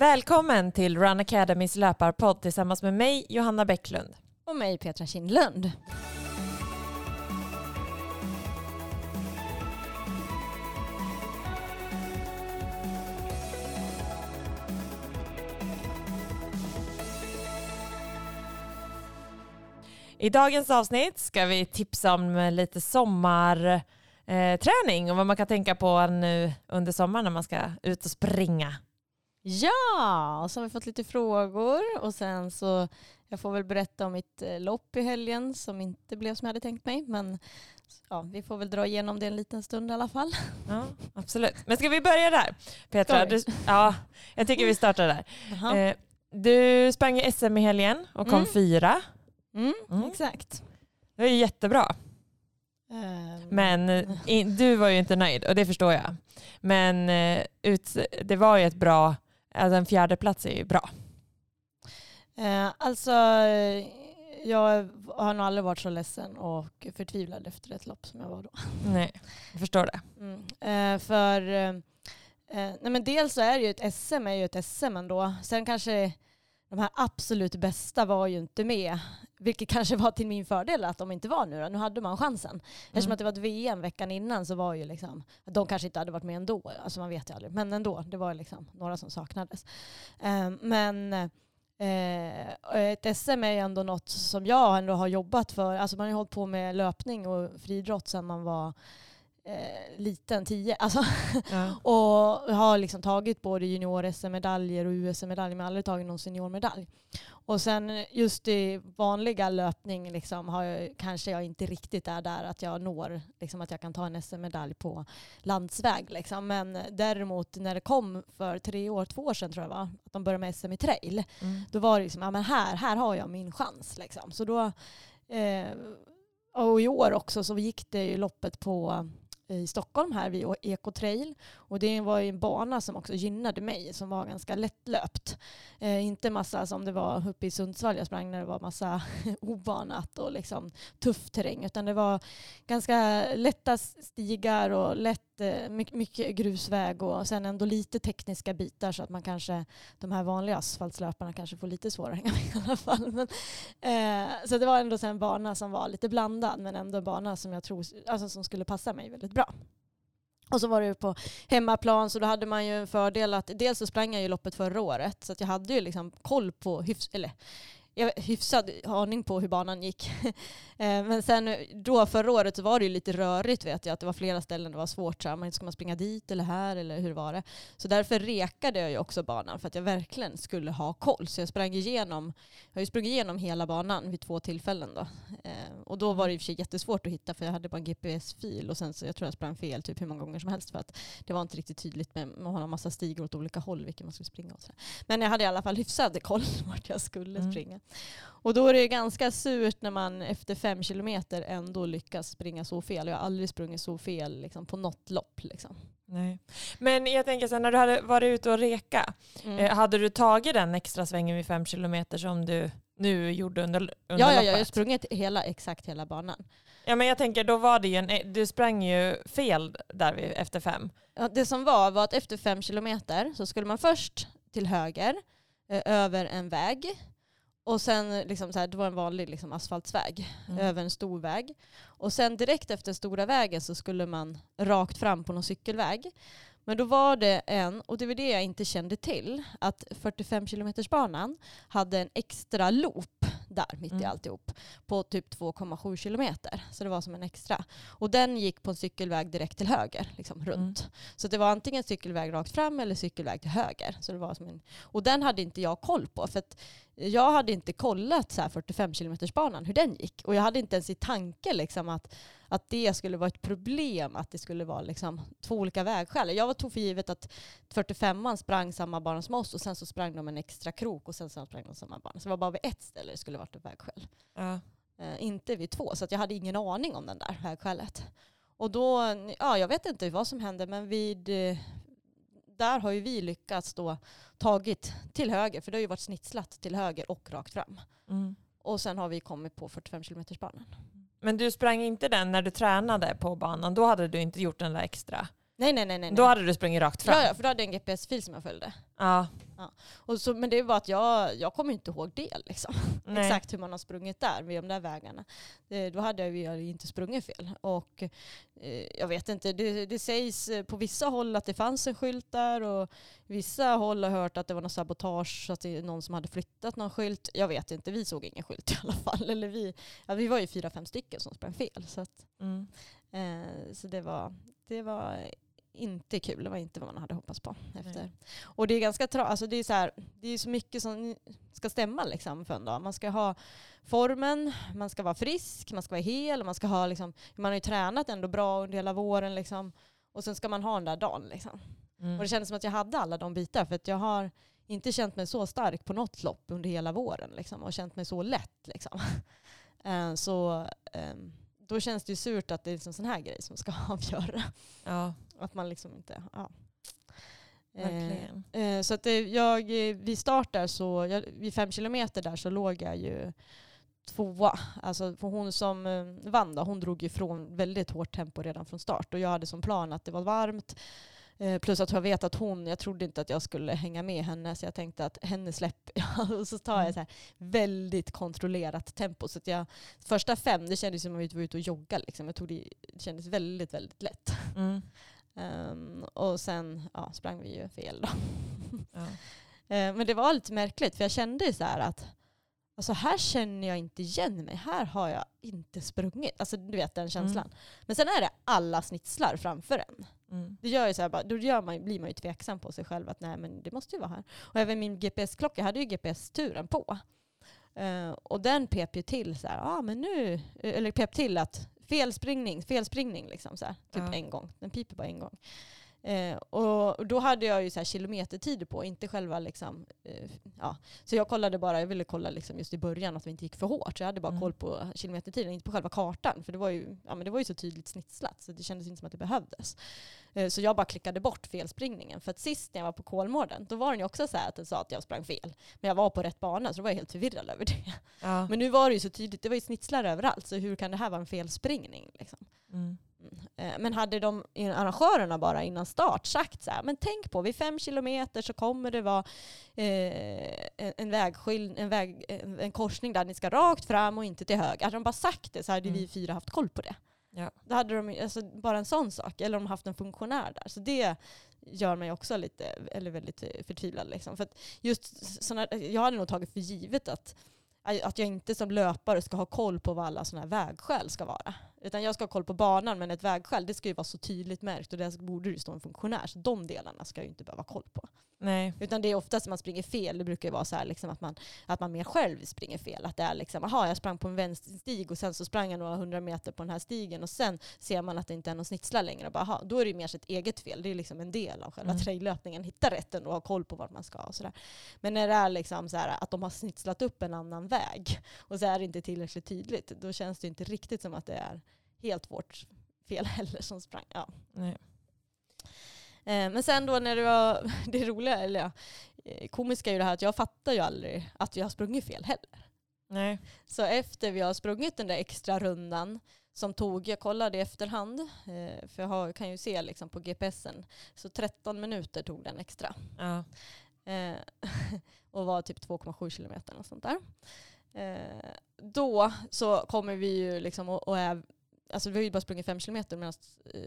Välkommen till Run Academys löparpodd tillsammans med mig Johanna Bäcklund. Och mig Petra Kindlund. I dagens avsnitt ska vi tipsa om lite sommarträning och vad man kan tänka på nu under sommaren när man ska ut och springa. Ja, och så har vi fått lite frågor och sen så jag får väl berätta om mitt eh, lopp i helgen som inte blev som jag hade tänkt mig. Men ja, vi får väl dra igenom det en liten stund i alla fall. Ja, absolut. Men ska vi börja där? Petra, du, ja, jag tycker vi startar där. Eh, du sprang SM i helgen och kom mm. fyra. Mm, mm. Exakt. Det var ju jättebra. Um. Men eh, du var ju inte nöjd och det förstår jag. Men eh, ut, det var ju ett bra, alltså en fjärde plats är ju bra. Uh, alltså jag har nog aldrig varit så ledsen och förtvivlad efter ett lopp som jag var då. Nej, jag förstår det. Mm. Uh, för uh, nej men dels så är det ju ett SM är ju ett SM ändå. Sen kanske de här absolut bästa var ju inte med. Vilket kanske var till min fördel att de inte var nu då. Nu hade man chansen. Mm. Eftersom att det var ett VM veckan innan så var ju liksom, de kanske inte hade varit med ändå. Alltså man vet ju aldrig. Men ändå, det var liksom några som saknades. Um, men uh, ett SM är ju ändå något som jag ändå har jobbat för. Alltså man har ju hållit på med löpning och friidrott sedan man var eh, liten, tio. Alltså, ja. och har liksom tagit både junior-SM-medaljer och US-medaljer men aldrig tagit någon seniormedalj. Och sen just i vanliga löpning liksom har jag, kanske jag inte riktigt är där att jag når liksom att jag kan ta en SM-medalj på landsväg. Liksom. Men däremot när det kom för tre år, två år sedan tror jag var, att de började med SM i trail, mm. då var det liksom, ja men här, här har jag min chans. Liksom. Så då, eh, och i år också så gick det ju loppet på i Stockholm här vid Ekotrail. Och det var ju en bana som också gynnade mig som var ganska lättlöpt. Eh, inte massa som det var uppe i Sundsvall jag sprang när det var massa ovanat och liksom tuff terräng utan det var ganska lätta stigar och lätt, eh, mycket grusväg och sen ändå lite tekniska bitar så att man kanske, de här vanliga asfaltslöparna kanske får lite svårare att hänga med i alla fall. Men, eh, så det var ändå en bana som var lite blandad men ändå en bana som jag tror alltså, som skulle passa mig väldigt bra. Och så var det ju på hemmaplan så då hade man ju en fördel att dels så sprang jag ju loppet förra året så att jag hade ju liksom koll på hyfs, eller jag hyfsad aning på hur banan gick. Eh, men sen då förra året så var det ju lite rörigt vet jag, att det var flera ställen det var svårt. Så här, ska man springa dit eller här eller hur var det? Så därför rekade jag ju också banan för att jag verkligen skulle ha koll. Så jag sprang igenom, jag har ju sprungit igenom hela banan vid två tillfällen då. Eh, och då var det i och för sig jättesvårt att hitta för jag hade bara en GPS-fil och sen så jag tror jag sprang fel typ hur många gånger som helst för att det var inte riktigt tydligt med att ha en massa stigar åt olika håll vilken man skulle springa åt. Men jag hade i alla fall hyfsad koll vart jag skulle mm. springa. Och då är det ganska surt när man efter fem kilometer ändå lyckas springa så fel. Jag har aldrig sprungit så fel liksom, på något lopp. Liksom. Nej. Men jag tänker sen när du hade varit ute och reka, mm. eh, hade du tagit den extra svängen vid fem kilometer som du nu gjorde under, under ja, loppet? Ja, jag har sprungit hela, exakt hela banan. Ja, men jag tänker då var det ju en, du sprang ju fel där vid, efter fem. Ja, det som var var att efter fem kilometer så skulle man först till höger eh, över en väg och sen, liksom så här, det var en vanlig liksom, asfaltsväg mm. över en stor väg. Och sen direkt efter stora vägen så skulle man rakt fram på någon cykelväg. Men då var det en, och det var det jag inte kände till, att 45 km banan hade en extra loop där mitt mm. i alltihop på typ 2,7 kilometer. Så det var som en extra. Och den gick på en cykelväg direkt till höger, liksom runt. Mm. Så det var antingen cykelväg rakt fram eller cykelväg till höger. Så det var som en, och den hade inte jag koll på. För att jag hade inte kollat så 45 km banan hur den gick. Och jag hade inte ens i tanke liksom att, att det skulle vara ett problem att det skulle vara liksom två olika vägskäl. Jag tog för givet att 45an sprang samma bana som oss och sen så sprang de en extra krok och sen så sprang de samma bana. Så det var bara vid ett ställe det skulle varit ett vägskäl. Ja. Eh, inte vid två. Så att jag hade ingen aning om den där vägskälet. Och då, ja jag vet inte vad som hände men vid, eh, där har ju vi lyckats då tagit till höger, för det har ju varit snitslat till höger och rakt fram. Mm. Och sen har vi kommit på 45 km banan. Men du sprang inte den när du tränade på banan? Då hade du inte gjort den där extra? Nej, nej, nej. nej. Då hade du sprungit rakt fram? Ja, ja för då hade jag en GPS-fil som jag följde. Ja. Ja. Och så, men det är bara att jag, jag kommer inte ihåg det. Liksom. Exakt hur man har sprungit där med de där vägarna. Det, då hade jag ju inte sprungit fel. Och eh, jag vet inte, det, det sägs på vissa håll att det fanns en skylt där och vissa håll har hört att det var något sabotage, så att det är någon som hade flyttat någon skylt. Jag vet inte, vi såg ingen skylt i alla fall. Eller vi, ja, vi var ju fyra, fem stycken som sprang fel. Så, att, mm. eh, så det var, det var inte kul. Det var inte vad man hade hoppats på. efter. Nej. Och det är ganska tra alltså det är så här, det är så mycket som ska stämma liksom för en dag. Man ska ha formen, man ska vara frisk, man ska vara hel, man ska ha liksom, man har ju tränat ändå bra under hela våren liksom. Och sen ska man ha den där dagen liksom. Mm. Och det kändes som att jag hade alla de bitar för att jag har inte känt mig så stark på något lopp under hela våren liksom, och känt mig så lätt. Liksom. Eh, så um, då känns det ju surt att det är en sån här grej som ska avgöra. Ja. Att man liksom inte... Ja. Verkligen. Eh, eh, så att det, jag, vid start där så, jag, vid fem kilometer där så låg jag ju tvåa. Alltså för hon som eh, vann då, hon drog ifrån väldigt hårt tempo redan från start. Och jag hade som plan att det var varmt. Eh, plus att jag vet att hon, jag trodde inte att jag skulle hänga med henne så jag tänkte att henne släpper jag. Och så tar jag mm. så här väldigt kontrollerat tempo. Så att jag, första fem, det kändes som att jag var ute och jogga. Liksom. Jag tog det, det kändes väldigt, väldigt lätt. Mm. Um, och sen ja, sprang vi ju fel då. Ja. uh, men det var lite märkligt för jag kände så här att Alltså här känner jag inte igen mig. Här har jag inte sprungit. Alltså du vet den känslan. Mm. Men sen är det alla snitslar framför en. Mm. Det gör ju så här, bara, då gör man, blir man ju tveksam på sig själv att nej men det måste ju vara här. Och även min GPS-klocka, jag hade ju GPS-turen på. Uh, och den pep ju till så här, ah, men nu, eller pep till att felspringning, felspringning liksom så här, typ ja. en gång. Den piper bara en gång. Eh, och då hade jag ju så här kilometertider på, inte själva liksom, eh, ja. Så jag kollade bara, jag ville kolla liksom just i början att vi inte gick för hårt. Så jag hade bara mm. koll på kilometertiden, inte på själva kartan. För det var ju, ja, men det var ju så tydligt snitslat så det kändes inte som att det behövdes. Eh, så jag bara klickade bort felspringningen. För att sist när jag var på Kolmården, då var den ju också så att den sa att jag sprang fel. Men jag var på rätt bana så då var jag helt förvirrad över det. Ja. Men nu var det ju så tydligt, det var ju snitslar överallt. Så hur kan det här vara en felspringning? Liksom? Mm. Eh, men hade de arrangörerna bara innan start sagt så här, men tänk på vid fem kilometer så kommer det vara eh, en, vägskyld, en, väg, en korsning där ni ska rakt fram och inte till höger. Hade de bara sagt det så hade mm. vi fyra haft koll på det. Ja. Då hade de alltså, bara en sån sak. Eller de haft en funktionär där. Så det gör mig också lite, eller väldigt förtvivlad. Liksom. För just såna, jag hade nog tagit för givet att att jag inte som löpare ska ha koll på vad alla sådana här vägskäl ska vara. Utan jag ska ha koll på banan, men ett vägskäl det ska ju vara så tydligt märkt och där borde det ju stå en funktionär. Så de delarna ska jag ju inte behöva koll på. Nej. Utan det är oftast man springer fel, det brukar ju vara så här liksom att, man, att man mer själv springer fel. Att det är liksom, aha jag sprang på en vänsterstig och sen så sprang jag några hundra meter på den här stigen och sen ser man att det inte är någon snitsla längre. Och bara, aha, då är det ju mer sitt eget fel. Det är liksom en del av själva mm. traillöpningen. Hitta rätten och ha koll på vart man ska och sådär. Men när det är liksom så här, att de har snitslat upp en annan väg och så är det inte tillräckligt tydligt, då känns det inte riktigt som att det är helt vårt fel heller som sprang. Ja. Nej. Eh, men sen då när det var det roliga, eller ja, eh, komiska är ju det här att jag fattar ju aldrig att jag har sprungit fel heller. Nej. Så efter vi har sprungit den där extra rundan som tog, jag kollade i efterhand, eh, för jag kan ju se liksom på GPSen, så 13 minuter tog den extra. Ja. och var typ 2,7 kilometer och sånt där. Då så kommer vi ju liksom och, och är Alltså vi har ju bara sprungit fem kilometer medan eh,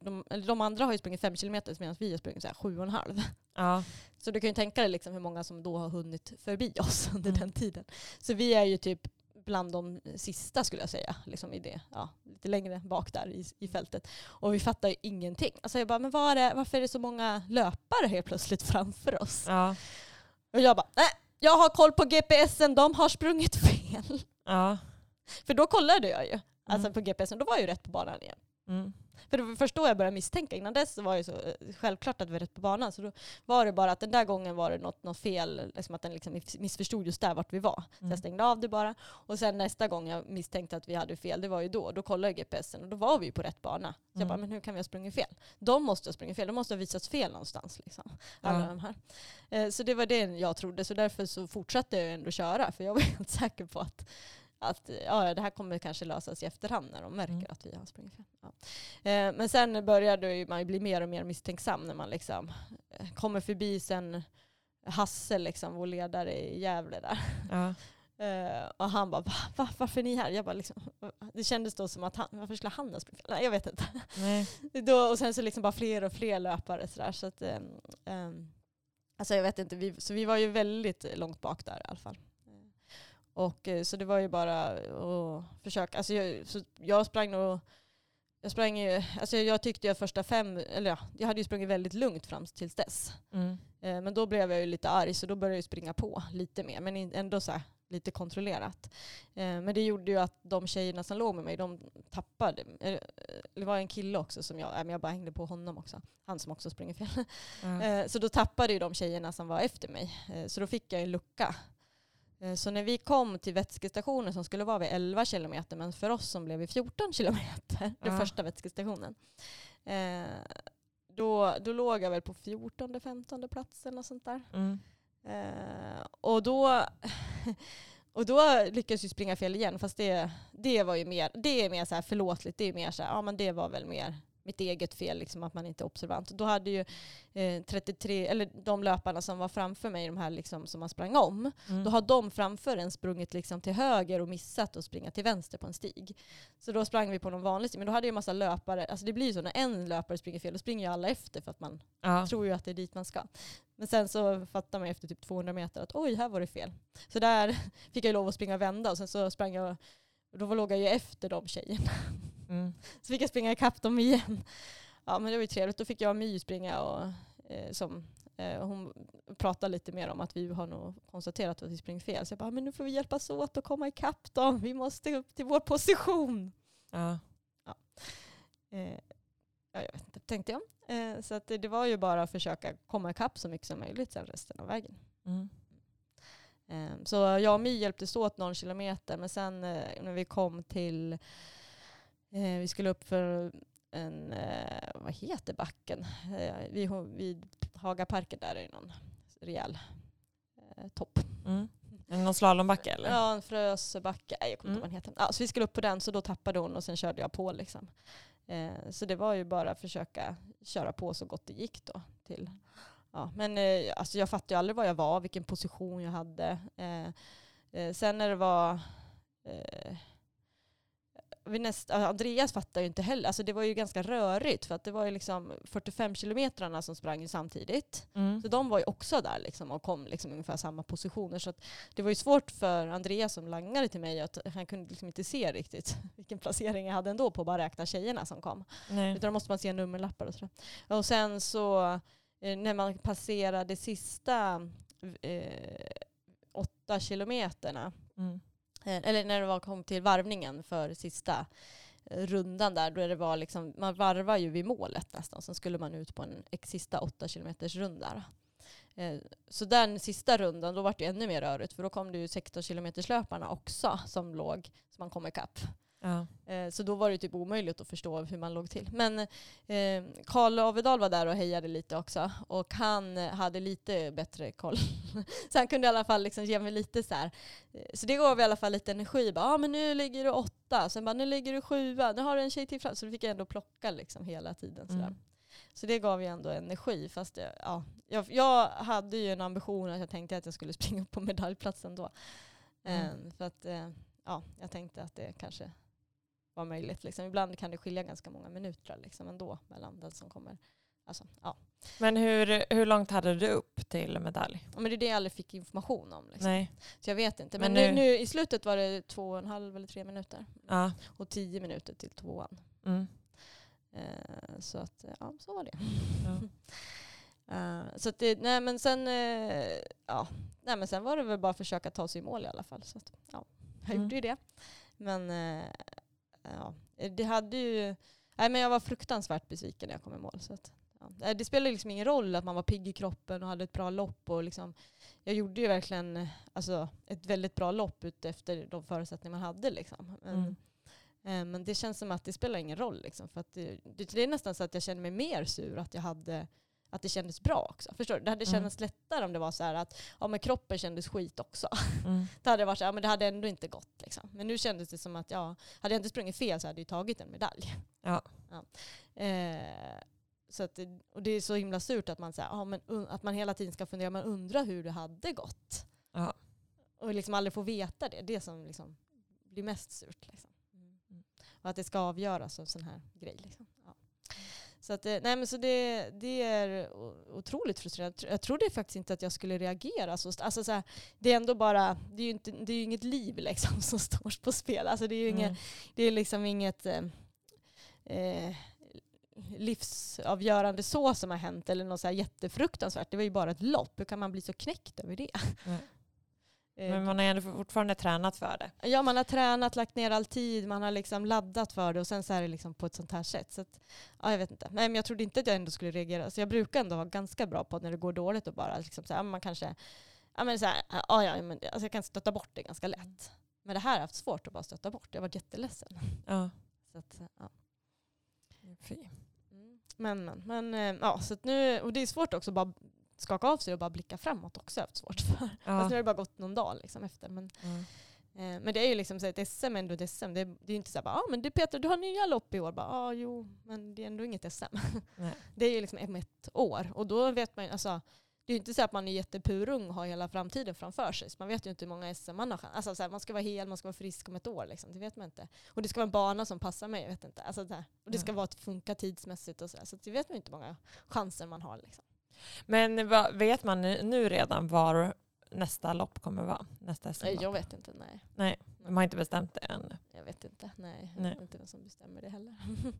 de, de andra har ju sprungit fem kilometer medan vi har sprungit så här sju och en halv. Ja. Så du kan ju tänka dig liksom hur många som då har hunnit förbi oss under mm. den tiden. Så vi är ju typ bland de sista skulle jag säga, liksom i det, ja, lite längre bak där i, i fältet. Och vi fattar ju ingenting. Alltså jag bara, men var är, varför är det så många löpare helt plötsligt framför oss? Ja. Och jag bara, nej, jag har koll på GPSen, de har sprungit fel. Ja. För då kollade jag ju. Alltså mm. på GPSen, då var jag ju rätt på banan igen. Mm. För det var först då jag började misstänka. Innan dess var det så eh, självklart att vi var rätt på banan. Så då var det bara att den där gången var det något, något fel, liksom att den liksom missförstod just där vart vi var. Så jag mm. stängde av det bara. Och sen nästa gång jag misstänkte att vi hade fel, det var ju då. Då kollade jag GPSen och då var vi ju på rätt bana. Så jag bara, men hur kan vi ha sprungit fel? De måste ha sprungit fel, de måste ha visats fel någonstans. Liksom. Alla de här. Eh, så det var det jag trodde. Så därför så fortsatte jag ändå köra. För jag var helt säker på att att ja, det här kommer kanske lösas i efterhand när de märker mm. att vi har sprungit fel. Ja. Eh, men sen började man bli mer och mer misstänksam när man liksom eh, kommer förbi sen Hasse, liksom, vår ledare i Gävle där. Ja. Uh, och han bara, va, va, varför är ni här? Jag bara, liksom, det kändes då som att han, varför skulle han ha sprungit? Nej, jag vet inte. Nej. då, och sen så liksom bara fler och fler löpare sådär. Så att, um, alltså jag vet inte, vi, så vi var ju väldigt långt bak där i alla fall. Och eh, så det var ju bara att försöka, alltså jag, så jag sprang nog jag sprang ju, alltså jag tyckte jag första fem, eller ja, jag hade ju sprungit väldigt lugnt fram tills dess. Mm. Eh, men då blev jag ju lite arg så då började jag springa på lite mer. Men ändå så här, lite kontrollerat. Eh, men det gjorde ju att de tjejerna som låg med mig, de tappade. Det var en kille också som jag, men jag bara hängde på honom också. Han som också springer fel. Mm. Så då tappade ju de tjejerna som var efter mig. Så då fick jag en lucka. Eh, så när vi kom till vätskestationen som skulle vara vid 11 kilometer, men för oss som blev vid 14 kilometer, den första vätskestationen, eh, då, då låg jag väl på 14, 15 plats eller något sånt där. Mm. Eh, och då och då lyckades vi springa fel igen, fast det, det var ju mer, det är mer så här förlåtligt. Det är mer så här, ja men det var väl mer mitt eget fel, liksom, att man inte är observant. Då hade ju eh, 33, eller de löparna som var framför mig, de här liksom, som man sprang om, mm. då har de framför en sprungit liksom till höger och missat att springa till vänster på en stig. Så då sprang vi på någon vanlig stig, men då hade ju en massa löpare, alltså det blir ju så när en löpare springer fel, då springer ju alla efter för att man ja. tror ju att det är dit man ska. Men sen så fattar man efter typ 200 meter att oj, här var det fel. Så där fick jag lov att springa och vända och sen så sprang jag, då låg jag ju efter de tjejerna. Mm. Så fick jag springa ikapp dem igen. Ja men det var ju trevligt. Då fick jag och My springa och eh, som eh, hon pratade lite mer om att vi har nog konstaterat att vi springer fel. Så jag bara, men nu får vi hjälpas åt att komma ikapp dem. Vi måste upp till vår position. Ja. ja. Eh, ja jag vet inte, tänkte jag. Eh, så att det, det, var ju bara att försöka komma ikapp så mycket som möjligt sen resten av vägen. Mm. Eh, så jag och My hjälptes åt någon kilometer, men sen eh, när vi kom till vi skulle upp för en, eh, vad heter backen? Eh, vid, vid Hagaparken där är det någon rejäl eh, topp. Mm. Någon slalombacke eller? Ja, en frösbacke. Nej, jag kommer inte mm. ihåg vad den heter. Ja, så vi skulle upp på den, så då tappade hon och sen körde jag på. Liksom. Eh, så det var ju bara att försöka köra på så gott det gick då. Till, ja. Men eh, alltså jag fattade ju aldrig var jag var, vilken position jag hade. Eh, eh sen när det var vi näst, Andreas fattar ju inte heller. Alltså det var ju ganska rörigt för att det var ju liksom 45 kilometrarna som sprang samtidigt. Mm. Så de var ju också där liksom och kom liksom ungefär samma positioner. Så det var ju svårt för Andreas som langade till mig att han kunde liksom inte se riktigt vilken placering jag hade ändå på att bara räkna tjejerna som kom. Nej. Utan då måste man se nummerlappar och så. Och sen så eh, när man passerade sista eh, åtta kilometerna mm Eh, eller när det var, kom till varvningen för sista eh, rundan där, då det var liksom, man varvar ju vid målet nästan, sen skulle man ut på en sista åtta kilometers runda. Eh, så den sista rundan, då var det ännu mer rörigt, för då kom det ju 16-kilometerslöparna också som låg, som man kom ikapp. Ja. Eh, så då var det typ omöjligt att förstå hur man låg till. Men eh, Karl Avedal var där och hejade lite också. Och han hade lite bättre koll. så han kunde i alla fall liksom ge mig lite så här. Eh, så det gav i alla fall lite energi. Ja ah, men nu ligger du åtta, sen bara nu ligger du sjua, nu har du en tjej till fram. Så då fick jag ändå plocka liksom hela tiden. Så, mm. så det gav ju ändå energi. Fast det, ja, jag, jag, hade ju en ambition att jag tänkte att jag skulle springa på medaljplatsen då. Mm. för att ja, jag tänkte att det kanske var möjligt. Liksom. Ibland kan det skilja ganska många minuter liksom, ändå mellan den som kommer. Alltså, ja. Men hur, hur långt hade du upp till medalj? Ja, men det är det jag aldrig fick information om. Liksom. Nej. Så jag vet inte. Men, men nu, nu, i slutet var det två och en halv eller tre minuter. Ja. Och tio minuter till tvåan. Mm. Eh, så att, ja, så var det. Ja. uh, så det, nej men sen, uh, ja, nej men sen var det väl bara att försöka ta sig i mål i alla fall. Så att, ja, jag mm. gjorde ju det. Men uh, ja, det hade ju... Nej, men jag var fruktansvärt besviken när jag kom i mål. Så att, ja. Det spelar liksom ingen roll att man var pigg i kroppen och hade ett bra lopp. Och liksom, jag gjorde ju verkligen alltså, ett väldigt bra lopp efter de förutsättningar man hade. Liksom. Men, mm. eh, men det känns som att det spelar ingen roll. Liksom, för att det, det, är nästan så att jag känner mig mer sur att jag hade att det kändes bra också. Förstår du? Det hade mm. känts mm. lättare om det var så här att ja, men kroppen kändes skit också. Mm. det hade varit så här, ja, men det hade ändå inte gått. Liksom. Men nu kändes det som att ja, hade jag inte sprungit fel så hade jag tagit en medalj. Ja. ja. Eh, så att det, och det är så himla surt att man, så här, ja, men, att man hela tiden ska fundera, man undrar hur det hade gått. Ja. Och liksom aldrig få veta det. Det som liksom blir mest surt. Liksom. Mm. Och att det ska avgöras av sån här grej. Liksom. Så, att, nej, men så det, det är otroligt frustrerande. Jag trodde faktiskt inte att jag skulle reagera så. Alltså, så här, det är ändå bara, det är ju, inte, det är inget liv liksom, som står på spel. Alltså, det är ju mm. inget, det är liksom inget eh, eh, livsavgörande så som har hänt eller något så här jättefruktansvärt. Det var ju bara ett lopp. Hur kan man bli så knäckt över det? Mm. Men man har ändå fortfarande tränat för det. Ja, man har tränat, lagt ner all tid, man har liksom laddat för det och sen så är det liksom på ett sånt här sätt. Så att, ja, jag vet inte. Nej, men jag trodde inte att jag ändå skulle reagera. Så jag brukar ändå vara ganska bra på att när det går dåligt och bara liksom så här, man kanske, ja men så här, ja, ja, men, alltså jag kan stötta bort det ganska lätt. Men det här har jag haft svårt att bara stötta bort. Jag har varit jätteledsen. Ja. Så att, ja. Fy. Mm. Men, men, men eh, ja, så nu, och det är svårt också att bara skaka av sig och bara blicka framåt också. Jag har haft svårt för. Ja. Fast nu har det bara gått någon dag liksom efter. Men, mm. eh, men det är ju liksom så ett SM är ändå ett SM. Det är, det är inte så här, ah, men du Peter du har nya lopp i år. Ja ah, jo, men det är ändå inget SM. det är ju liksom om ett år. Och då vet man alltså, det är ju inte så att man är jättepurung och har hela framtiden framför sig. Så man vet ju inte hur många SM man har alltså, så här, Man ska vara hel, man ska vara frisk om ett år. Liksom. Det vet man inte. Och det ska vara en bana som passar mig. Jag vet inte. Alltså, det och det ska vara att funka tidsmässigt och så. Där. Så det vet man inte hur många chanser man har. Liksom. Men vad, vet man nu redan var nästa lopp kommer vara? Nästa SM Jag vet inte, nej. Nej, man har inte bestämt det än. Jag vet inte, nej. Jag nej. vet inte vem som bestämmer det heller.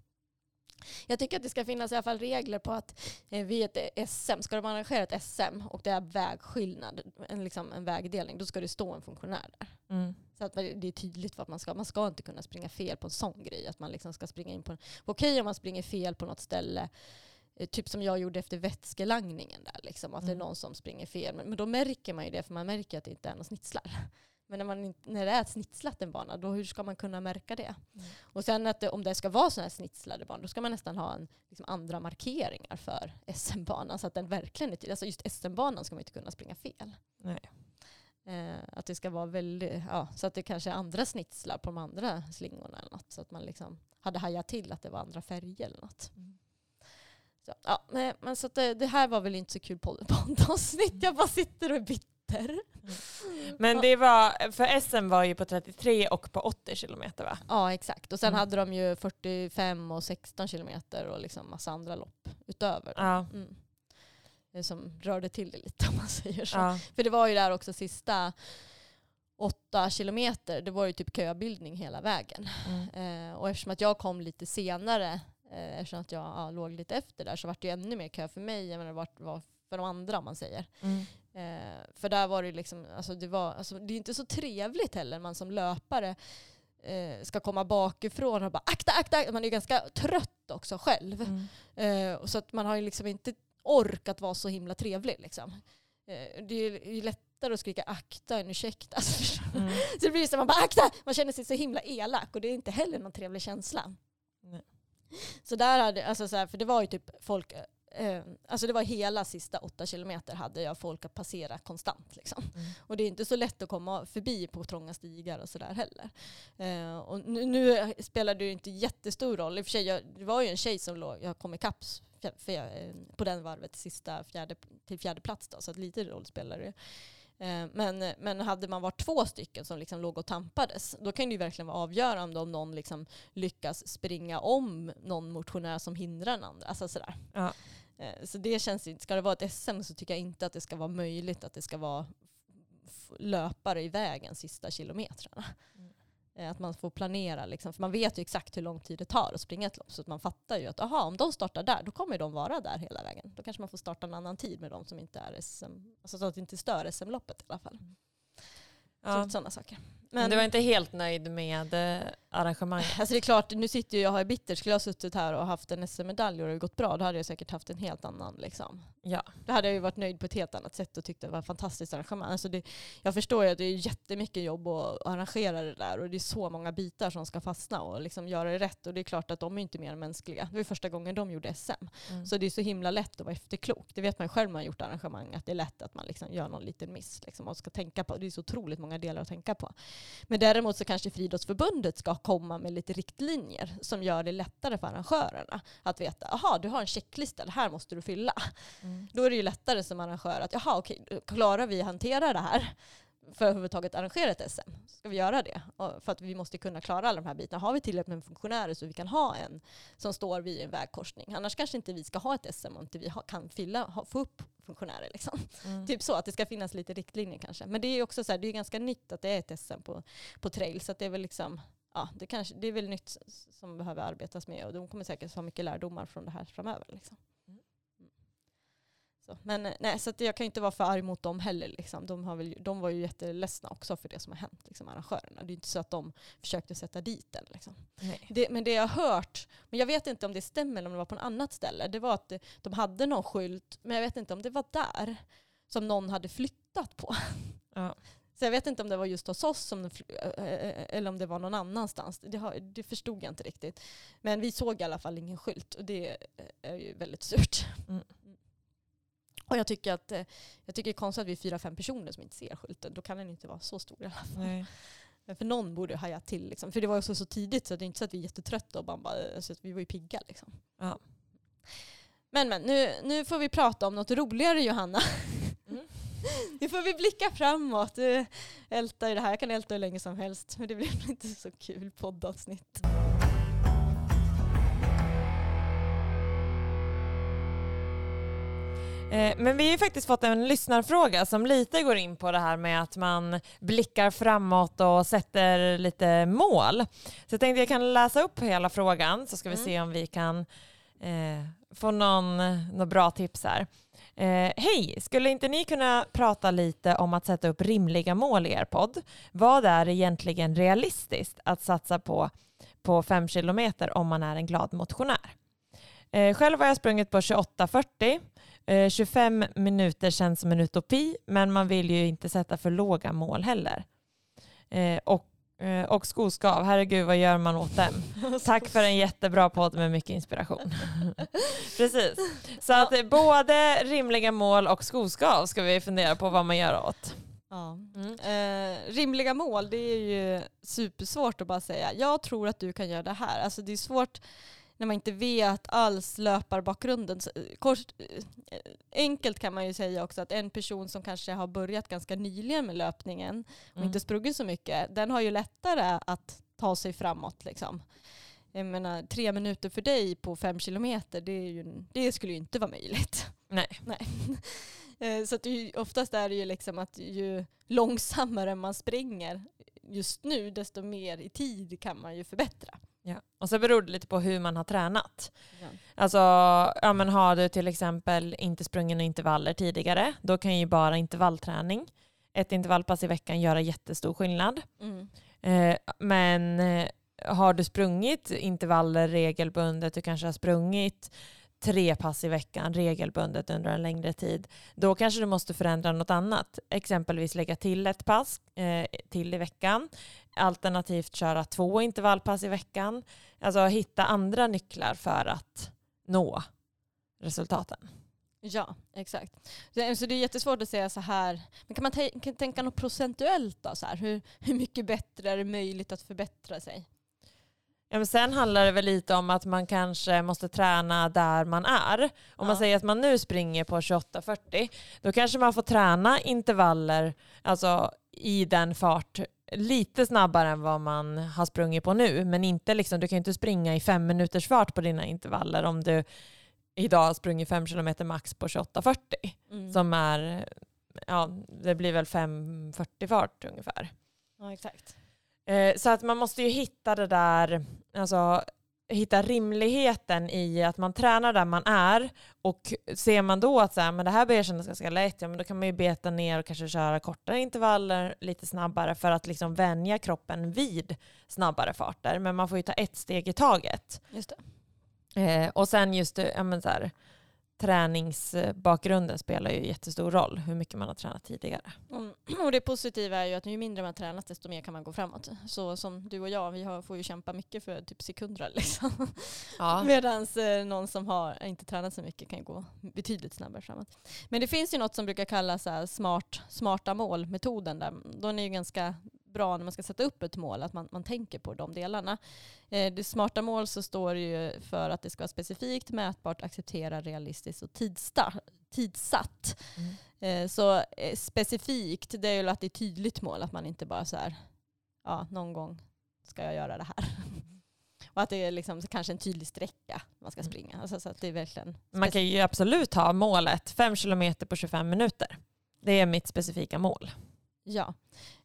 Jag tycker att det ska finnas i alla fall regler på att eh, vid ett SM, ska de arrangera ett SM och det är vägskillnad, en, liksom en vägdelning, då ska det stå en funktionär där. Mm. Så att det är tydligt vad man ska. Man ska inte kunna springa fel på en sån grej. Att man liksom ska springa in på en, okej om man springer fel på något ställe Eh, typ som jag gjorde efter vätskelangningen där, liksom, att mm. det är mm. någon som springer fel. Men, men, då märker man ju det, för man märker att det inte är några snitslar. Men när, man, när det är snitslat en bana, då hur ska man kunna märka det? Mm. Och sen att det, om det ska vara sådana här snitslade banor, då ska man nästan ha en, liksom andra markeringar för SM-banan, så att den verkligen är tydlig. Alltså just SM-banan ska man inte kunna springa fel. Nej. Eh, att det ska vara väldigt, ja, så att det kanske är andra snitslar på de andra slingorna eller något. Så att man liksom hade hajat till att det var andra färger eller något. Mm. Så, ja, nej, men så det, det, här var väl inte så kul poddavsnitt. Jag bara sitter och är bitter. Mm. Men det var, för SM var ju på 33 och på 80 kilometer va? Ja exakt. Och sen mm. hade de ju 45 och 16 kilometer och liksom massa andra lopp utöver. Ja. Mm. Som rörde till det lite om man säger så. Ja. För det var ju där också sista åtta kilometer, det var ju typ köbildning hela vägen. Mm. Eh, och eftersom att jag kom lite senare Eh, eftersom att jag ja, låg lite efter där så var det ju ännu mer kö för mig än vad det var, var för de andra om man säger. Mm. Eh, för där var det liksom, alltså det, var, alltså det är inte så trevligt heller man som löpare eh, ska komma bakifrån och bara akta, akta. Man är ju ganska trött också själv. Mm. Eh, så att man har ju liksom inte ork att vara så himla trevlig. Liksom. Eh, det är ju lättare att skrika akta än ursäkta. Alltså, mm. så det blir så man bara akta! Man känner sig så himla elak och det är inte heller någon trevlig känsla. Nej. Så där hade, alltså så här, för det var ju typ folk, eh, alltså det var hela sista åtta kilometer hade jag folk att passera konstant. Liksom. Mm. Och det är inte så lätt att komma förbi på trånga stigar och sådär heller. Eh, och nu, nu spelar det ju inte jättestor roll. I och för sig, jag, det var ju en tjej som låg, jag kom ikapp på den varvet sista fjärde, till fjärde plats då, så att lite roll spelar det. Eh, men, men hade man varit två stycken som liksom låg och tampades, då kan det ju verkligen vara avgörande om någon liksom lyckas springa om någon motionär som hindrar den andra. Alltså sådär. Ja. Eh, så det känns inte, ska det vara ett SM så tycker jag inte att det ska vara möjligt att det ska vara löpare i vägen sista kilometrarna. Eh, att man får planera, liksom. för man vet ju exakt hur lång tid det tar att springa ett lopp. Så att man fattar ju att aha, om de startar där, då kommer de vara där hela vägen. Då kanske man får starta en annan tid med de som inte är SM, alltså så att det inte stör SM-loppet i alla fall. Mm. Ja. Sådana saker. Men du var inte helt nöjd med eh, arrangemanget? Alltså det är klart, nu sitter jag här i bitter. Skulle jag ha suttit här och haft en SM-medalj och det gått bra, då hade jag säkert haft en helt annan liksom. Ja. Då hade jag ju varit nöjd på ett helt annat sätt och tyckt det var ett fantastiskt arrangemang. Alltså det, jag förstår ju att det är jättemycket jobb att arrangera det där och det är så många bitar som ska fastna och liksom göra det rätt. Och det är klart att de är inte mer mänskliga. Det var första gången de gjorde SM. Mm. Så det är så himla lätt att vara efterklok. Det vet man själv när man har gjort arrangemang, att det är lätt att man liksom gör någon liten miss. Liksom, och ska tänka på. Det är så otroligt många delar att tänka på. Men däremot så kanske Friidrottsförbundet ska komma med lite riktlinjer som gör det lättare för arrangörerna att veta, jaha du har en checklista, det här måste du fylla. Mm. Då är det ju lättare som arrangör att, jaha okej, klarar vi att hantera det här? För att överhuvudtaget arrangera ett SM. Ska vi göra det? för att vi måste kunna klara alla de här bitarna. Har vi tillräckligt med funktionärer så vi kan ha en som står vid en vägkorsning? Annars kanske inte vi ska ha ett SM om inte vi kan fylla, få upp funktionärer. Liksom. Mm. Typ så, att det ska finnas lite riktlinjer kanske. Men det är också så här, det är ganska nytt att det är ett SM på, på trail. Så det är väl liksom, ja, det, kanske, det är väl nytt som behöver arbetas med och de kommer säkert ha mycket lärdomar från det här framöver. Liksom. Så, men eh, nej, så jag kan inte vara för arg mot dem heller. Liksom. De, har väl, de var ju jätteledsna också för det som har hänt, liksom, arrangörerna. Det är inte så att de försökte sätta dit den. Liksom. Det, men det jag har hört, men jag vet inte om det stämmer eller om det var på något annat ställe, det var att de hade någon skylt, men jag vet inte om det var där, som någon hade flyttat på. Ja. Så jag vet inte om det var just hos oss som, eller om det var någon annanstans. Det, har, det förstod jag inte riktigt. Men vi såg i alla fall ingen skylt och det är ju väldigt surt. Mm. Och jag tycker, att, eh, jag tycker det är konstigt att vi är fyra, fem personer som inte ser skylten. Då kan den inte vara så stor i alla fall. Nej. För någon borde haja till. Liksom. För det var också så tidigt så det är inte så att vi är jättetrötta och bara, bara alltså, vi var ju pigga. Liksom. Ja. Men men, nu, nu får vi prata om något roligare Johanna. Mm. nu får vi blicka framåt. Du ältar det här, jag kan älta hur länge som helst. Men det blir inte så kul poddavsnitt. Men vi har faktiskt fått en lyssnarfråga som lite går in på det här med att man blickar framåt och sätter lite mål. Så jag tänkte jag kan läsa upp hela frågan så ska vi mm. se om vi kan eh, få någon, någon bra tips här. Eh, Hej, skulle inte ni kunna prata lite om att sätta upp rimliga mål i er podd? Vad är egentligen realistiskt att satsa på på fem kilometer om man är en glad motionär? Eh, själv har jag sprungit på 28.40 Eh, 25 minuter känns som en utopi, men man vill ju inte sätta för låga mål heller. Eh, och, eh, och skoskav, herregud vad gör man åt dem? Tack för en jättebra podd med mycket inspiration. Precis. Så att eh, både rimliga mål och skoskav ska vi fundera på vad man gör åt. Ja. Mm. Eh, rimliga mål, det är ju supersvårt att bara säga jag tror att du kan göra det här. Alltså det är svårt när man inte vet alls löparbakgrunden. Kort, eh, enkelt kan man ju säga också att en person som kanske har börjat ganska nyligen med löpningen och mm. inte sprungit så mycket, den har ju lättare att ta sig framåt. Liksom. Jag menar, tre minuter för dig på fem kilometer, det, ju, det skulle ju inte vara möjligt. Nej. Nej. Eh, så att oftast är det ju liksom att ju långsammare man springer just nu, desto mer i tid kan man ju förbättra. Ja. Och så beror det lite på hur man har tränat. Ja. Alltså, ja, men har du till exempel inte sprungit några intervaller tidigare, då kan ju bara intervallträning, ett intervallpass i veckan göra jättestor skillnad. Mm. Eh, men eh, har du sprungit intervaller regelbundet, du kanske har sprungit tre pass i veckan regelbundet under en längre tid, då kanske du måste förändra något annat. Exempelvis lägga till ett pass eh, till i veckan, alternativt köra två intervallpass i veckan. Alltså hitta andra nycklar för att nå resultaten. Ja, exakt. Så eh, det är jättesvårt att säga så här, men kan man tänka något procentuellt då? Så här? Hur, hur mycket bättre är det möjligt att förbättra sig? Ja, men sen handlar det väl lite om att man kanske måste träna där man är. Om ja. man säger att man nu springer på 28.40, då kanske man får träna intervaller alltså, i den fart lite snabbare än vad man har sprungit på nu. Men inte liksom, du kan ju inte springa i fem minuters fart på dina intervaller om du idag har sprungit fem kilometer max på 28.40. Mm. Som är, ja det blir väl 5.40 fart ungefär. Ja exakt. Eh, så att man måste ju hitta det där, alltså hitta rimligheten i att man tränar där man är och ser man då att så här, men det här börjar kännas ganska lätt, ja, men då kan man ju beta ner och kanske köra kortare intervaller lite snabbare för att liksom vänja kroppen vid snabbare farter. Men man får ju ta ett steg i taget. Just eh, och sen just ja, men så här, träningsbakgrunden spelar ju jättestor roll, hur mycket man har tränat tidigare. Och det positiva är ju att ju mindre man tränat desto mer kan man gå framåt. Så som du och jag, vi har, får ju kämpa mycket för typ sekunder liksom. Ja. Medan eh, någon som har inte tränat så mycket kan gå betydligt snabbare framåt. Men det finns ju något som brukar kallas smart, smarta mål-metoden. Den är ju ganska bra när man ska sätta upp ett mål att man, man tänker på de delarna. Eh, det smarta mål så står det ju för att det ska vara specifikt, mätbart, acceptera, realistiskt och tidsta, tidsatt. Mm. Eh, så eh, specifikt, det är ju att det är tydligt mål, att man inte bara så här, ja någon gång ska jag göra det här. Och att det är liksom kanske en tydlig sträcka man ska Mm. springa. Alltså, så att det är verkligen Man kan ju absolut ha målet 5 kilometer på 25 minuter. Det är mitt specifika mål. Ja,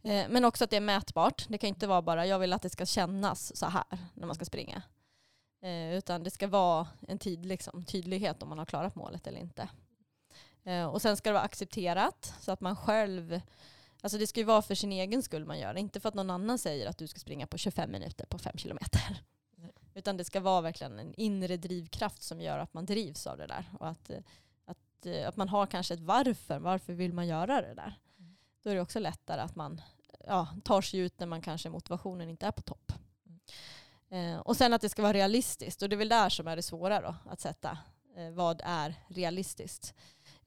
eh, men också att det är mätbart. Det kan inte vara bara jag vill att det ska kännas så här när man ska springa. Eh, utan det ska vara en tid, liksom, tydlighet om man har klarat målet eller inte. Eh, och sen ska det vara accepterat så att man själv, alltså det ska ju vara för sin egen skull man gör det. Inte för att någon annan säger att du ska springa på 25 minuter på 5 kilometer. Nej. Utan det ska vara verkligen en inre drivkraft som gör att man drivs av det där. Och att, att, att man har kanske ett varför. Varför vill man göra det där? Mm. Då är det också lättare att man ja, tar sig ut när man kanske motivationen inte är på topp. Eh, och sen att det ska vara realistiskt. Och det är väl där som är det svåra då, att sätta. Eh, vad är realistiskt?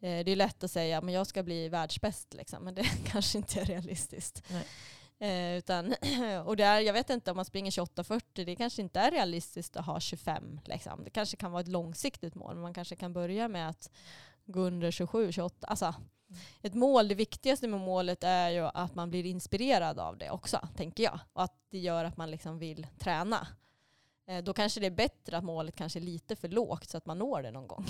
Eh, det är lätt att säga men jag ska bli världsbäst, liksom, men det kanske inte är realistiskt. Utan, och det är, jag vet inte om man springer 28-40, det kanske inte är realistiskt att ha 25. Liksom. Det kanske kan vara ett långsiktigt mål, men man kanske kan börja med att gå under 27-28. Alltså, ett mål, det viktigaste med målet är ju att man blir inspirerad av det också, tänker jag. Och att det gör att man liksom vill träna. Eh, Då kanske det är bättre att målet kanske är lite för lågt så att man når det någon gång.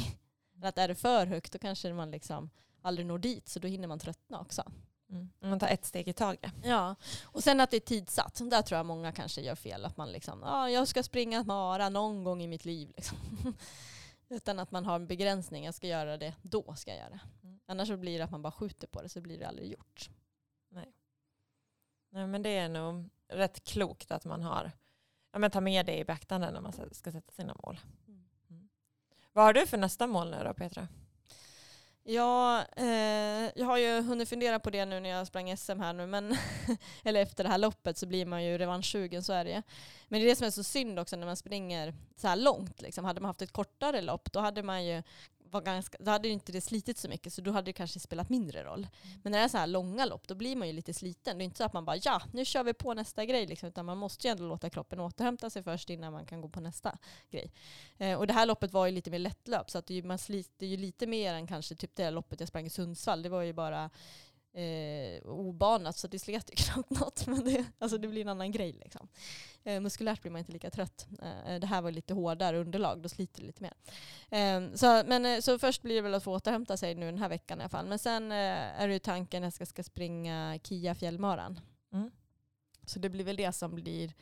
Men att är det för högt då kanske man liksom aldrig når dit så då hinner man tröttna också. Mm. Man tar ett steg i taget. Ja, och sen att det är tidsatt. Där tror jag många kanske gör fel. Att man liksom, ah, jag ska springa ett mara någon gång i mitt liv. Liksom. Utan att man har en begränsning. Jag ska göra det, då ska jag göra det. Mm. Annars så blir det att man bara skjuter på det så blir det aldrig gjort. Nej, men det är nog rätt klokt att man har, ja, men tar med det i beaktande när man ska sätta sina mål. Mm. Vad har du för nästa mål nu då Petra? Ja, eh, jag har ju hunnit fundera på det nu när jag sprang SM här nu, men eller efter det här loppet så blir man ju revanschsugen, så är det. Men det är det som är så synd också när man springer så här långt. Liksom. Hade man haft ett kortare lopp då hade man ju var ganska, då hade ju inte det slitit så mycket så då hade det kanske spelat mindre roll. Men när det är så här långa lopp då blir man ju lite sliten. Det är inte så att man bara ja, nu kör vi på nästa grej liksom, utan man måste ju ändå låta kroppen återhämta sig först innan man kan gå på nästa grej. Eh, och det här loppet var ju lite mer lättlöp så att ju- man sliter ju lite mer än kanske typ det loppet jag sprang i Sundsvall. Det var ju bara eh, obanat så det slet ju knappt något. Men det, alltså det blir en annan grej liksom. Eh, muskulärt blir man inte lika trött. Eh, det här var lite hårdare underlag, då sliter det lite mer. Eh, så, men, eh, så först blir det väl att få återhämta sig nu den här veckan i alla fall. Men sen eh, är det ju tanken att jag ska, ska springa Kia fjällmaran. Mm. Så det blir väl det som blir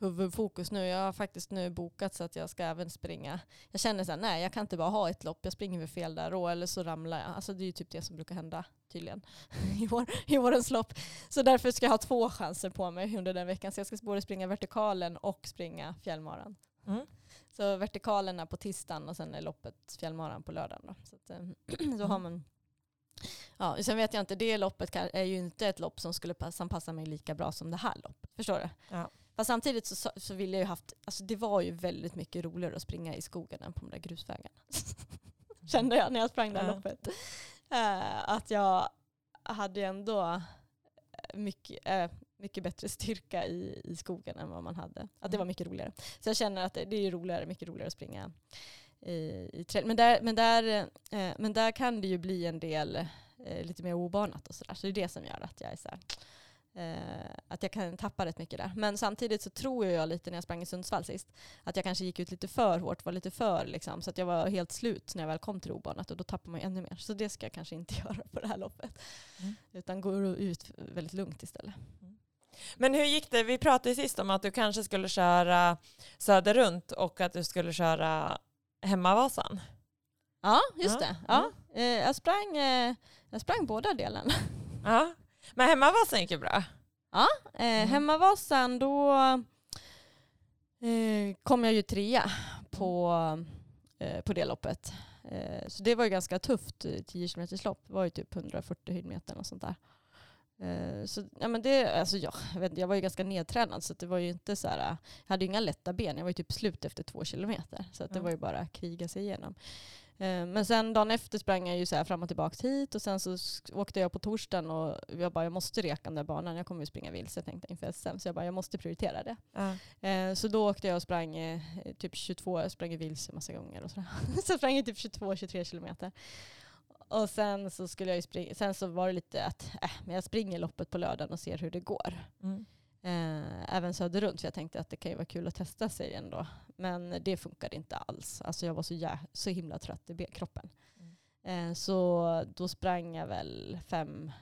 huvudfokus nu. Jag har faktiskt nu bokat så att jag ska även springa. Jag känner så här, nej jag kan inte bara ha ett lopp, jag springer väl fel där då eller så ramlar jag. Alltså det är ju typ det som brukar hända tydligen i, år, i årens lopp. Så därför ska jag ha två chanser på mig under den veckan. Så jag ska både springa vertikalen och springa fjällmaran. Mm. Så vertikalen är på tisdagen och sen är loppet fjällmaran på lördagen. Då. Så, att, eh, så har man Ja, sen vet jag inte, det loppet är ju inte ett lopp som skulle passa, som passar mig lika bra som det här loppet. Förstår du? Ja. Fast samtidigt så, så, ville jag ju haft, alltså det var ju väldigt mycket roligare att springa i skogen än på de där grusvägarna. Kände jag när jag sprang det här Ja. loppet. Eh, att jag hade ju ändå mycket, eh, mycket bättre styrka i, i skogen än vad man hade. Att det var mycket roligare. Så jag känner att det, det är roligare, mycket roligare att springa i, i trail. Men där, men, där, eh, men där kan det ju bli en del eh, lite mer obanat och sådär. Så det är det som gör att jag är så här, eh, att jag kan tappa rätt mycket där. Men samtidigt så tror jag lite när jag sprang i Sundsvall sist att jag kanske gick ut lite för hårt, var lite för liksom, så att jag var helt slut när jag väl kom till obanat och då tappar man ju ännu mer. Så det ska jag kanske inte göra på det här loppet. Mm. Utan gå ut väldigt lugnt istället. Men hur gick det? Vi pratade sist om att du kanske skulle köra Söder runt och att du skulle köra Hemmavasan. Ja, just Ja, det. Ja. Eh, jag, sprang, eh, jag sprang båda delarna. Ja. Men Hemmavasan gick ju bra. Eh, Mm. Hemmavasan, då eh, kom jag ju trea på, eh, på det loppet. Eh, så det var ju ganska tufft, eh, 10 km lopp. Det var ju typ 140 hyllmeter och sånt där. Eh, så, ja, men det, alltså, ja, jag, vet, jag var ju ganska nedtränad så det var ju inte så här, jag hade ju inga lätta ben. Jag var ju typ slut efter två kilometer. Så det Mm. var ju bara att kriga sig igenom. Eh, Men sen dagen efter sprang jag ju så fram och tillbaka hit och sen så åkte jag på torsdagen och jag bara jag måste reka den där banan. Jag kommer ju springa vilse tänkte jag inför SM så jag bara jag måste prioritera det. Eh, Så då åkte jag och sprang eh, typ 22, jag sprang vilse massa gånger och sådär. Så sprang jag typ 22-23 kilometer. Och sen så skulle jag ju springa, sen så var det lite att äh, men jag springer loppet på lördagen och ser hur det går. Mm. Eh, även söderut för jag tänkte att det kan ju vara kul att testa sig ändå. Men det funkade inte alls. Alltså jag var så, jä- så himla trött i kroppen. Eh, så då sprang jag väl fem,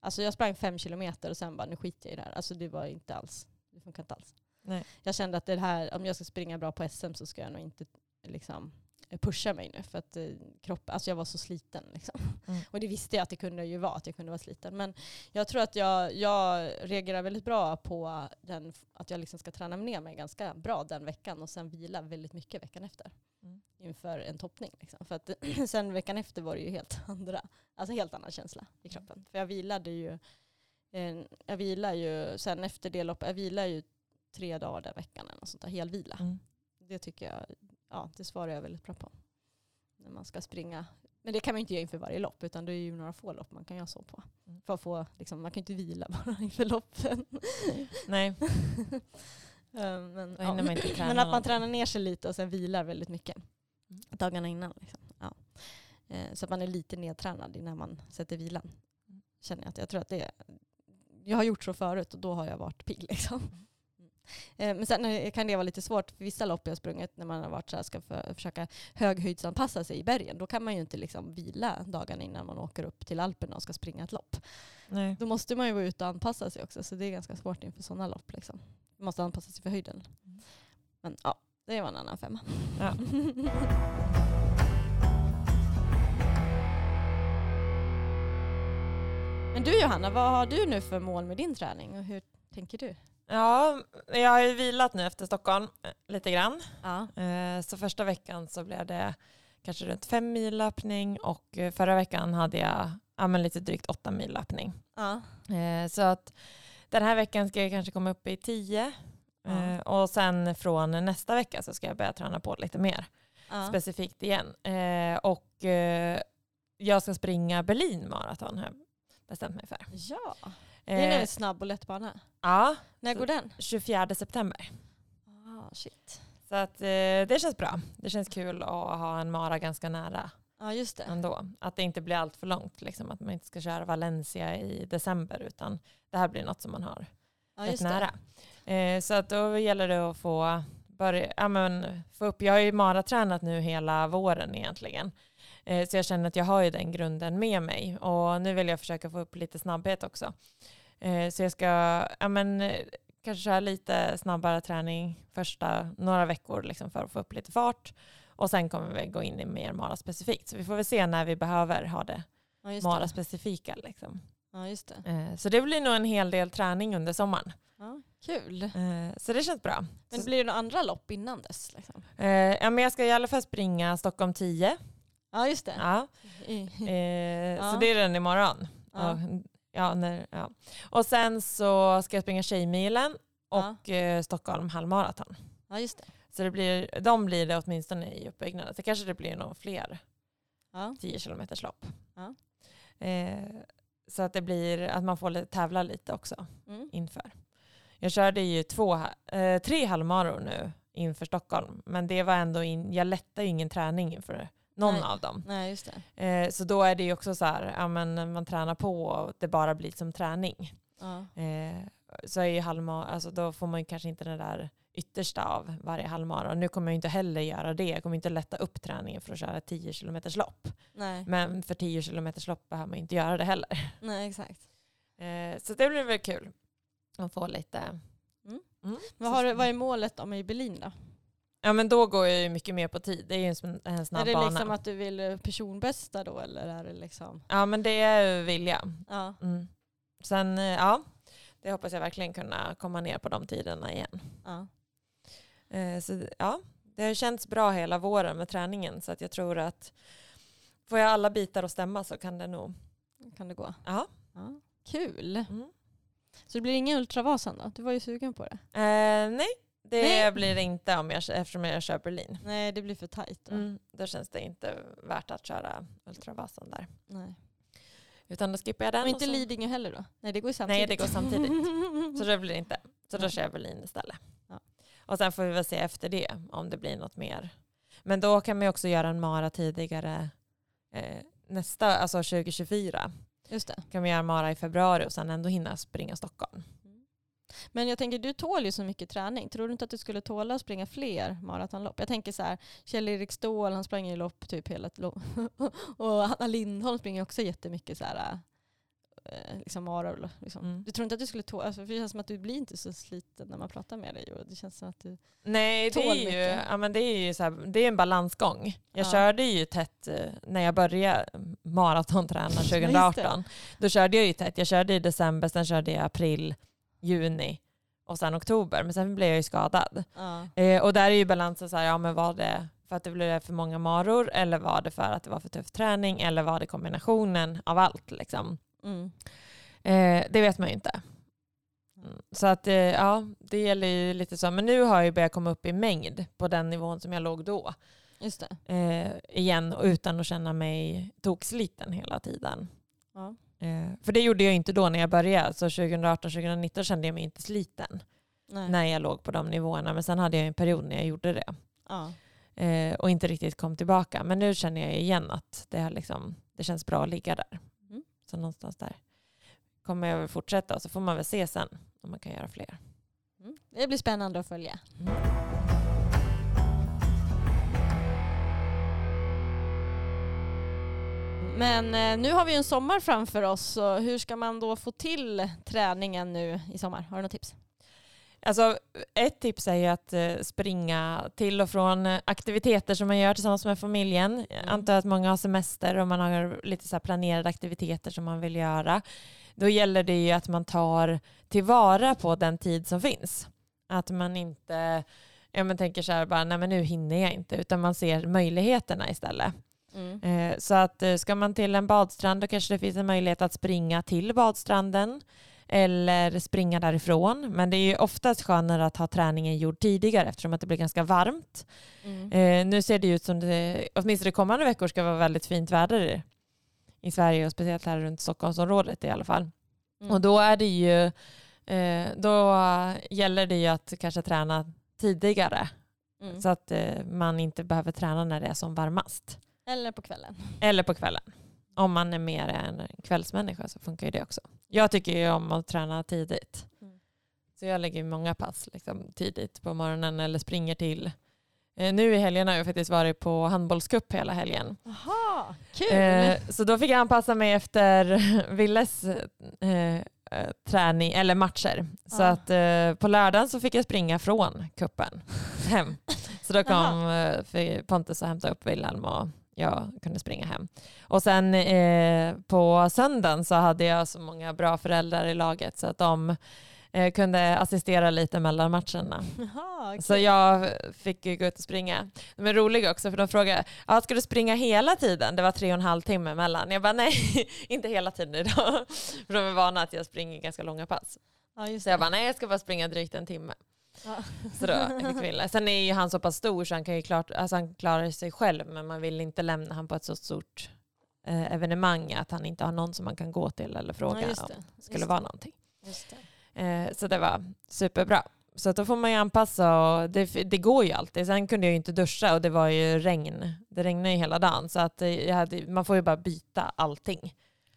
alltså jag sprang fem kilometer och sen bara nu skiter jag i det här. Alltså det var inte alls, det funkar inte alls. Nej. Jag kände att det här, om jag ska springa bra på SM så ska jag nog inte liksom pusha mig nu för att eh, kroppen, alltså jag var så sliten liksom. Mm. Och det visste jag att det kunde ju vara, att jag kunde vara sliten. Men jag tror att jag, jag reagerar väldigt bra på den, att jag liksom ska träna ner mig ganska bra den veckan och sen vila väldigt mycket veckan efter. Mm. Inför en toppning. Liksom. För att sen veckan efter var det ju helt andra, alltså helt annan känsla i kroppen. För jag vilade ju, eh, jag vilar ju sen efter det loppet, jag vilar ju tre dagar den veckan eller något sånt där, helvila. Mm. Det tycker jag, ja det svarar jag väldigt bra på. När man ska springa. Men det kan man ju inte göra inför varje lopp utan det är ju några få lopp man kan göra så på. Mm. För att få, liksom, man kan ju inte vila bara inför loppen. Nej, Eh, men, träna. men att man tränar ner sig lite och sen vilar väldigt mycket. Mm. Dagarna innan. Liksom. Ja. Eh, Så att man är lite nedtränad innan man sätter vilan. Mm. Känner jag att jag tror att det är, Jag har gjort så förut och då har jag varit pigg. Liksom. Eh, Men sen kan det vara lite svårt för vissa lopp jag sprungit när man har varit så här, ska för, försöka höghöjdsanpassa sig i bergen. Då kan man ju inte liksom vila dagarna innan man åker upp till Alperna och ska springa ett lopp. Nej. Då måste man ju vara ute och anpassa sig också så det är ganska svårt inför sådana lopp. Liksom. Man måste anpassa sig för höjden. Men ja, det var en annan femma. Ja. Men du Johanna, vad har du nu för mål med din träning och hur tänker du? Ja, jag har ju vilat nu efter Stockholm eh, lite grann. Ja. Eh, Så första veckan så blev det kanske runt fem mil löpning och eh, förra veckan hade jag ja, men lite drygt åtta mil löpning. Ja. Så att den här veckan ska jag kanske komma upp i tio. Ja. Och sen från nästa vecka så ska jag börja träna på lite mer specifikt igen. Och jag ska springa Berlin maraton har jag bestämt mig för. ja. Det är Eh, en snabb och lätt bana. Ja, När går den? 24 september. Ah, shit. Så att, eh, det känns bra. Det känns kul att ha en mara ganska nära Ja just det. ändå. Att det inte blir allt för långt. Liksom. Att man inte ska köra Valencia i december utan det här blir något som man har Ja, rätt nära. det. Eh, så att då gäller det att få, börja, ja, men, få upp. Jag har ju maratränat nu hela våren egentligen. Eh, så jag känner att jag har ju den grunden med mig. Och nu vill jag försöka få upp lite snabbhet också. Eh, så jag ska ja, men, kanske köra lite snabbare träning första några veckor liksom, för att få upp lite fart. Och sen kommer vi gå in i mer mara-specifikt. Så vi får väl se när vi behöver ha det Ja, just det. mara-specifika. Liksom. Ja, just det. Eh, så det blir nog en hel del träning under sommaren. Ja, kul. Så det känns bra. Men blir det några andra lopp innan dess? Liksom? Ja, men jag ska i alla fall springa Stockholm 10. Ja, just det. Ja. Eh, Ja. Så det är den imorgon. Ja. Ja, när, ja. och sen så ska jag springa Tjejmilen Ja. och eh, Stockholm halvmaraton. Ja, just det. Så det blir, de blir det åtminstone i uppbyggnaden. Så kanske det blir nog fler Ja. 10 kilometers lopp. Ja. Eh, så att det blir att man får tävla lite också Mm. inför. Jag körde ju två, eh, tre halvmaror nu inför Stockholm. Men det var ändå in, jag lättade ju ingen träning inför någon Nej. av dem. Nej, just. Eh, så då är det ju också så här, ja, men man tränar på och det bara blir som träning. Ja. Eh, så är ju halvmar, alltså då får man ju kanske inte den där yttersta av varje halvmara. Nu kommer jag inte heller göra det. Jag kommer inte lätta upp träningen för att köra 10 kilometers lopp. Nej. Men för 10 kilometers lopp behöver man inte göra det heller. Nej, exakt. Eh, så det blir väl kul att få lite... Mm. Mm. Vad, har, vad är målet om i Berlin då? Ja men då går jag ju mycket mer på tid. Det är ju en, sn- en snabb är det bana. liksom att du vill eh, personbästa då eller är det liksom? Ja men det är vilja. Ja. Mm. Sen, eh, ja, det hoppas jag verkligen kunna komma ner på de tiderna igen. ja. Eh, så ja, det har känts bra hela våren med träningen så att jag tror att får jag alla bitar att stämma så kan det nog, Kan det gå? ja. Ja. Kul. Mm. Så det blir ingen Ultravasan då? Du var ju sugen på det. Eh, nej, det Nej. blir det inte om jag, eftersom jag kör Berlin. Nej, det blir för tajt då. Mm, då känns det inte värt att köra Ultravasan där. Nej. Utan då skippar jag den. Och inte så, Lidingö heller då? Nej, det går samtidigt. Nej, det går samtidigt. så det blir det inte. Så då kör jag Berlin istället. Ja. Och sen får vi väl se efter det om det blir något mer. Men då kan man ju också göra en mara tidigare eh, nästa, alltså 2024. Just det. Kan vi göra mara i februari och sen ändå hinna springa Stockholm. Men jag tänker, du tål ju så mycket träning. Tror du inte att du skulle tåla att springa fler maratonlopp? Jag tänker så här, Kjell-Erik Ståhl, han sprang ju lopp typ hela lopp. och Hanna Lindholm springer också jättemycket så här, eh, liksom maror. Liksom. Mm. Du tror inte att du skulle tåla, alltså, för det känns som att du blir inte så sliten när man pratar med dig. Och det känns som att du... Nej, det är ju, mycket. ja, men det är ju så här, det är en balansgång. Jag Ja. körde ju tätt eh, när jag började maratonträna 2018. Då körde jag ju tätt. Jag körde i december, sen körde jag april, juni och sen oktober. Men sen blev jag ju skadad. Ja. Eh, och där är ju balansen så här, ja men var det för att det blev för många maror eller var det för att det var för tuff träning eller var det kombinationen av allt liksom? Mm. Eh, det vet man ju inte. Mm. Så att eh, ja, det gäller ju lite så. Men nu har jag ju börjat komma upp i mängd på den nivån som jag låg då. Just det. Eh, igen och utan att känna mig toksliten hela tiden. Ja. Eh, för det gjorde jag inte då när jag började. Så 2018-2019 kände jag mig inte sliten Nej. när jag låg på de nivåerna. Men sen hade jag en period när jag gjorde det. Ja. Eh, och inte riktigt kom tillbaka. Men nu känner jag igen att det, liksom, det känns bra att ligga där. Mm. Så någonstans där kommer jag väl fortsätta och så får man väl se sen om man kan göra fler. Mm. Det blir spännande att följa. Men eh, nu har vi ju en sommar framför oss, så hur ska man då få till träningen nu i sommar? Har du något tips? Alltså, ett tips är ju att eh, springa till och från aktiviteter som man gör tillsammans med familjen. Jag Mm. antar att många har semester och man har lite så planerade aktiviteter som man vill göra. Då gäller det ju att man tar tillvara på den tid som finns. Att man inte ja, men tänker så här bara, nej men nu hinner jag inte, utan man ser möjligheterna istället. Eh, Så att eh, ska man till en badstrand då kanske det finns en möjlighet att springa till badstranden eller springa därifrån. Men det är ju oftast skönare att ha träningen gjord tidigare eftersom att det blir ganska varmt. Mm. Eh, nu ser det ut som det, åtminstone kommande veckor ska vara väldigt fint väder i, i Sverige och speciellt här runt Stockholmsområdet i alla fall. Mm. Och då är det ju, eh, då gäller det ju att kanske träna tidigare Mm. så att eh, man inte behöver träna när det är som varmast. Eller på kvällen. Eller på kvällen. Om man är mer en kvällsmänniska så funkar ju det också. Jag tycker ju om att träna tidigt. Mm. Så jag lägger många pass liksom, tidigt på morgonen eller springer till. Eh, nu i helgen har jag faktiskt varit på handbollscup hela helgen. Jaha, kul! Eh, så då fick jag anpassa mig efter Willes eh, eh, träning eller matcher. Så Ja. att eh, på lördagen så fick jag springa från kuppen hem. Så då kom eh, Pontus och hämtade upp Wilhelm och jag kunde springa hem. Och sen eh, på söndagen så hade jag så många bra föräldrar i laget så att de eh, kunde assistera lite mellan matcherna. Jaha, Så kul. jag fick gå ut och springa. De är roliga också för de frågade, ja, ska du springa hela tiden? Det var tre och en halv timme mellan. Jag bara, nej, inte hela tiden idag. För de är vana att jag springer ganska långa pass. Ja, just Så jag bara, nej jag ska bara springa drygt en timme. Så då fick Wille. Sen är ju han så pass stor så han kan ju klart, alltså han klarar sig själv men man vill inte lämna han på ett så stort eh, evenemang att han inte har någon som man kan gå till eller fråga Ja, just om det. det skulle vara det. någonting. Just det. Eh, så det var superbra. Så då får man ju anpassa och det, det går ju alltid. Sen kunde jag ju inte duscha och det var ju regn. Det regnade ju hela dagen så att eh, hade, man får ju bara byta allting.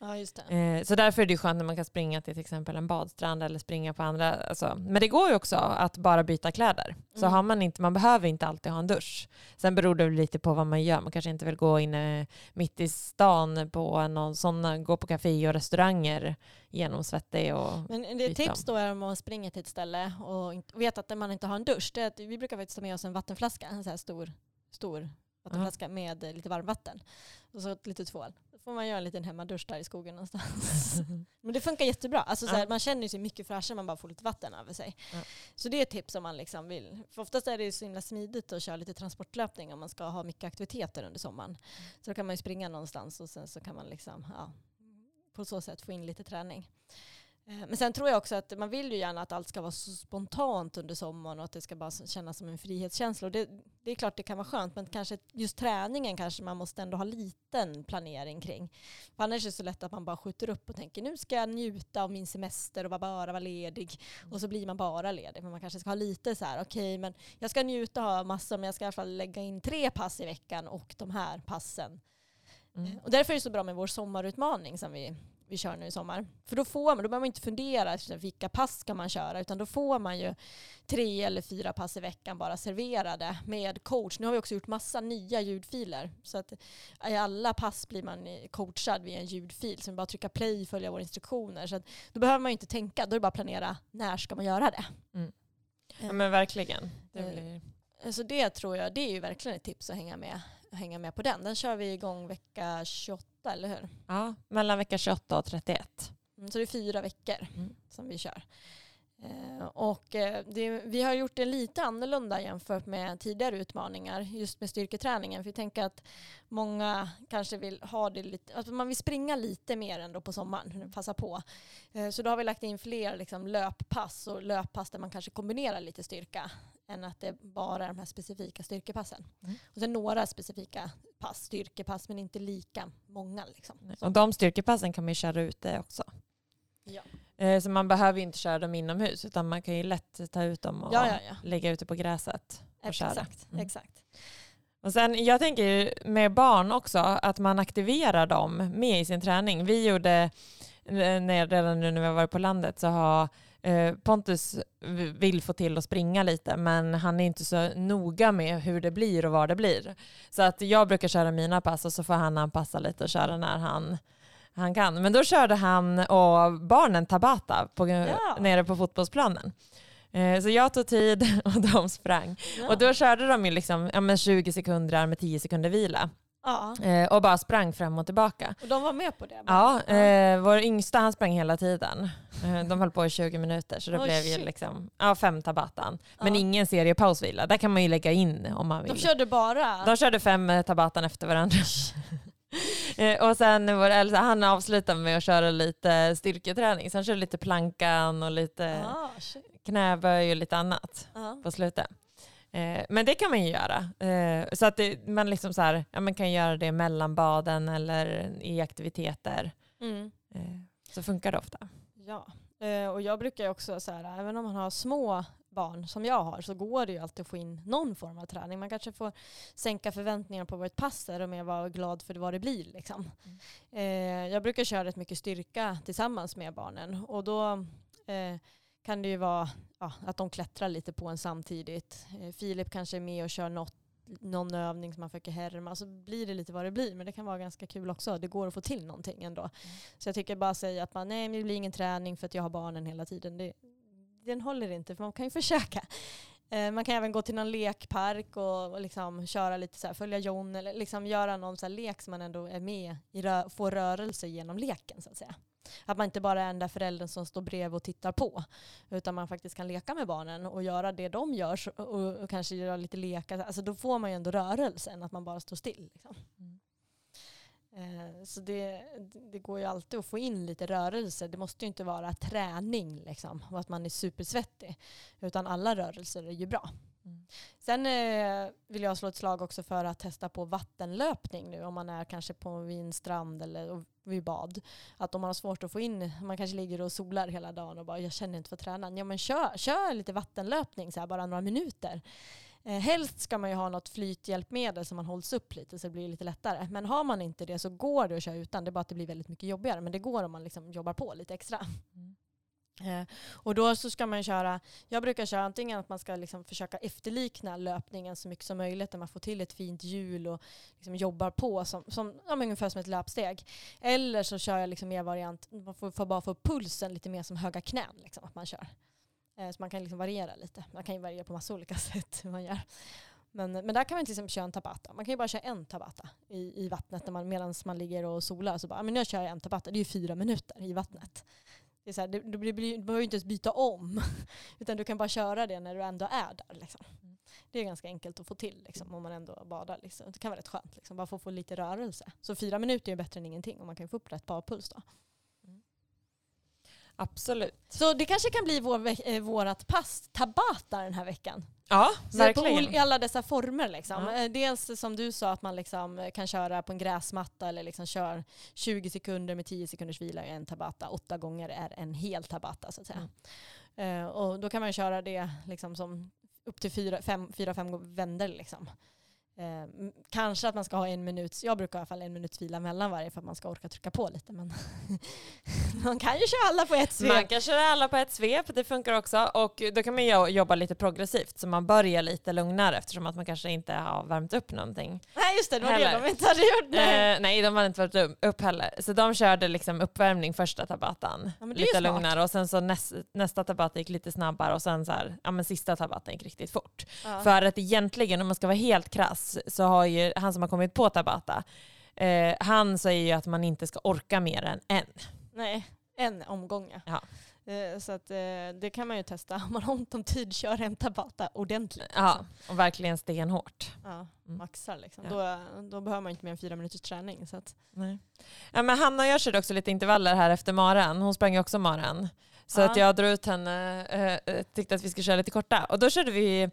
Ja, just det. Eh, så därför är det skönt när man kan springa till till exempel en badstrand eller springa på andra. Alltså. Men det går ju också att bara byta kläder. Så Mm. har man inte, man behöver inte alltid ha en dusch. Sen beror det lite på vad man gör. Man kanske inte vill gå inne mitt i stan på någon sån, gå på café och restauranger genomsvettig och Men det tips då är om man springer till ett ställe och vet att man inte har en dusch. Det är att vi brukar faktiskt ta med oss en vattenflaska, en så här stor, stor vattenflaska med lite varmvatten. Och så ett litet tvål. Får man göra en liten hemmadusch där i skogen någonstans. Men det funkar jättebra. Alltså, så här, Ja. Man känner sig mycket fräschare man bara får lite vatten över sig. Ja. Så det är ett tips om man liksom vill. För oftast är det ju så himla smidigt att köra lite transportlöpning om man ska ha mycket aktiviteter under sommaren. Så då kan man ju springa någonstans och sen så kan man liksom, ja, på så sätt få in lite träning. Eh, men sen tror jag också att man vill ju gärna att allt ska vara så spontant under sommaren och att det ska bara kännas som en frihetskänsla. Och det, det är klart det kan vara skönt men kanske just träningen kanske man måste ändå ha liten planering kring. För annars är det så lätt att man bara skjuter upp och tänker nu ska jag njuta av min semester och bara vara ledig. Och så blir man bara ledig. Men man kanske ska ha lite så här, okej okay, men jag ska njuta av massor men jag ska i alla fall lägga in tre pass i veckan och de här passen. Mm. Eh, och därför är det så bra med vår sommarutmaning som vi vi kör nu i sommar. För då får man, då behöver man inte fundera vilka pass ska man köra utan då får man ju tre eller fyra pass i veckan bara serverade med coach. Nu har vi också gjort massa nya ljudfiler så att i alla pass blir man coachad via en ljudfil så man bara trycka play och följa våra instruktioner. Så då behöver man ju inte tänka, då är det bara att planera när ska man göra det. Mm. Ja men verkligen. Det, eh, blir... så det tror jag, det är ju verkligen ett tips att hänga med, hänga med på den. Den kör vi igång vecka 28 eller hur? Ja, mellan vecka 28 och 31. Mm, så det är fyra veckor mm. som vi kör. Eh, och eh, det, vi har gjort det lite annorlunda jämfört med tidigare utmaningar just med styrketräningen. För vi tänker att många kanske vill ha det lite, att man vill springa lite mer ändå på sommaren, passa på. Eh, så då har vi lagt in fler liksom, löppass och löppass där man kanske kombinerar lite styrka än att det bara är de här specifika styrkepassen. Mm. Och sen några specifika pass, styrkepass, men inte lika många. Liksom. Och de styrkepassen kan man ju köra ute också. Ja. Eh, så man behöver inte köra dem inomhus utan man kan ju lätt ta ut dem och ja, ja, ja. lägga ute på gräset och exakt, köra. Mm. Exakt. Och sen, jag tänker med barn också, att man aktiverar dem med i sin träning. Vi gjorde, när, redan nu när vi har varit på landet, så har Eh, Pontus vill få till att springa lite men han är inte så noga med hur det blir och var det blir. Så att jag brukar köra mina pass och så får han anpassa lite och köra när han, han kan. Men då körde han och barnen Tabata på, ja. nere på fotbollsplanen. Eh, så jag tog tid och de sprang. Ja. Och då körde de ju liksom, ja, 20 sekunder med 10 sekunder vila. Ja. Eh, och bara sprang fram och tillbaka. Och de var med på det? Ja, eh, vår yngsta han sprang hela tiden. De höll på i 20 minuter så det oh, blev shit. ju liksom, ja, fem tabatan. Men ja. ingen seriepausvila. Där kan man ju lägga in om man vill. De körde bara? De körde fem tabatan efter varandra. Eh, och sen vår äldsta, han avslutade med att köra lite styrketräning. Så han körde lite plankan och lite ah, knäböj och lite annat ah. på slutet. Eh, men det kan man ju göra. Eh, så att det, man, liksom så här, ja, man kan göra det mellan baden eller i aktiviteter. Mm. Eh, så funkar det ofta. Ja, och jag brukar också så här, även om man har små barn som jag har så går det ju alltid att få in någon form av träning. Man kanske får sänka förväntningarna på vad ett pass är och mer vara glad för vad det blir. Liksom. Mm. jag brukar köra rätt mycket styrka tillsammans med barnen och då kan det ju vara ja, att de klättrar lite på en samtidigt. Eh, Filip kanske är med och kör något, någon övning som man försöker härma. Så blir det lite vad det blir. Men det kan vara ganska kul också. Det går att få till någonting ändå. Mm. Så jag tycker bara säga att man, nej det blir ingen träning för att jag har barnen hela tiden. Det, den håller inte för man kan ju försöka. Eh, man kan även gå till någon lekpark och, liksom köra lite så här, följa John eller liksom göra någon så lek som man ändå är med i, rö får rörelse genom leken så att säga. Att man inte bara är den där föräldern som står bredvid och tittar på. Utan man faktiskt kan leka med barnen och göra det de gör och, och kanske göra lite lekar. Alltså då får man ju ändå rörelsen, att man bara står still. Liksom. Mm. Eh, så det, det, går ju alltid att få in lite rörelse. Det måste ju inte vara träning liksom, och att man är supersvettig. Utan alla rörelser är ju bra. Mm. Sen eh, vill jag slå ett slag också för att testa på vattenlöpning nu om man är kanske på vid en strand eller vid bad. Att om man har svårt att få in, man kanske ligger och solar hela dagen och bara jag känner inte för att träna. Ja men kör, kör lite vattenlöpning så här, bara några minuter. Eh, helst ska man ju ha något flythjälpmedel som man hålls upp lite så det blir lite lättare. Men har man inte det så går det att köra utan. Det är bara att det blir väldigt mycket jobbigare. Men det går om man liksom jobbar på lite extra. Mm. Eh, och då så ska man köra, jag brukar köra antingen att man ska liksom försöka efterlikna löpningen så mycket som möjligt där man får till ett fint hjul och liksom jobbar på som, som, ja, ungefär som ett löpsteg. Eller så kör jag liksom mer variant, man får, får bara få pulsen lite mer som höga knän. Liksom, att man kör. Eh, så man kan liksom variera lite. Man kan ju variera på massa olika sätt hur man gör. Men, men där kan man till exempel köra en tabata. Man kan ju bara köra en tabata i, i vattnet medan man ligger och solar. Så bara, ah, men jag kör en tabata. Det är ju fyra minuter i vattnet. Det är så här, du, du, du, behöver inte ens byta om. Utan du kan bara köra det när du ändå är där. Liksom. Det är ganska enkelt att få till liksom, om man ändå badar. Liksom. Det kan vara rätt skönt. Liksom, bara få få lite rörelse. Så fyra minuter är bättre än ingenting. Och man kan få upp rätt badpuls då. Absolut. Så det kanske kan bli vår, eh, vårat pass, Tabata den här veckan. Ja, Så verkligen. I alla dessa former. Liksom. Ja. Eh, Dels som du sa att man liksom eh, kan köra på en gräsmatta eller liksom kör 20 sekunder med 10 sekunders vila i en tabata. Åtta gånger är en hel tabata så att säga. Eh, och då kan man köra det liksom som upp till fyra, fem, fyra, fem vändor. Liksom. Eh, kanske att man ska ha en minut, jag brukar i alla fall en minuts vila mellan varje för att man ska orka trycka på lite. Men man kan ju köra alla på ett svep. Man kan köra alla på ett svep, det funkar också. Och då kan man jobba lite progressivt, så man börjar lite lugnare eftersom att man kanske inte har värmt upp någonting. Just det, det var Heller. det de inte hade gjort. Nej. Eh, nej, de hade inte varit upp- heller. Så de körde liksom uppvärmning första tabatan, Ja, lite lugnare. Och sen så näst, nästa tabata gick lite snabbare och sen så här, ja men sista tabatan gick riktigt fort. Ja. För att egentligen, om man ska vara helt krass, så har ju han som har kommit på tabata, eh, han säger ju att man inte ska orka mer än en. Nej, en omgång ja. Eh, Så att, eh, det kan man ju testa. Om man har ont om tid, kör en tabata ordentligt. Ja, liksom. och verkligen stenhårt. Ja, Mm. maxar liksom. Ja. Då, då behöver man inte mer än fyra minuters träning. Så att, Nej. Ja, men Hanna jag körde också lite intervaller här efter maran. Hon sprang ju också maran. Så Ja. att jag drog ut henne, eh, tyckte att vi skulle köra lite korta. Och då körde vi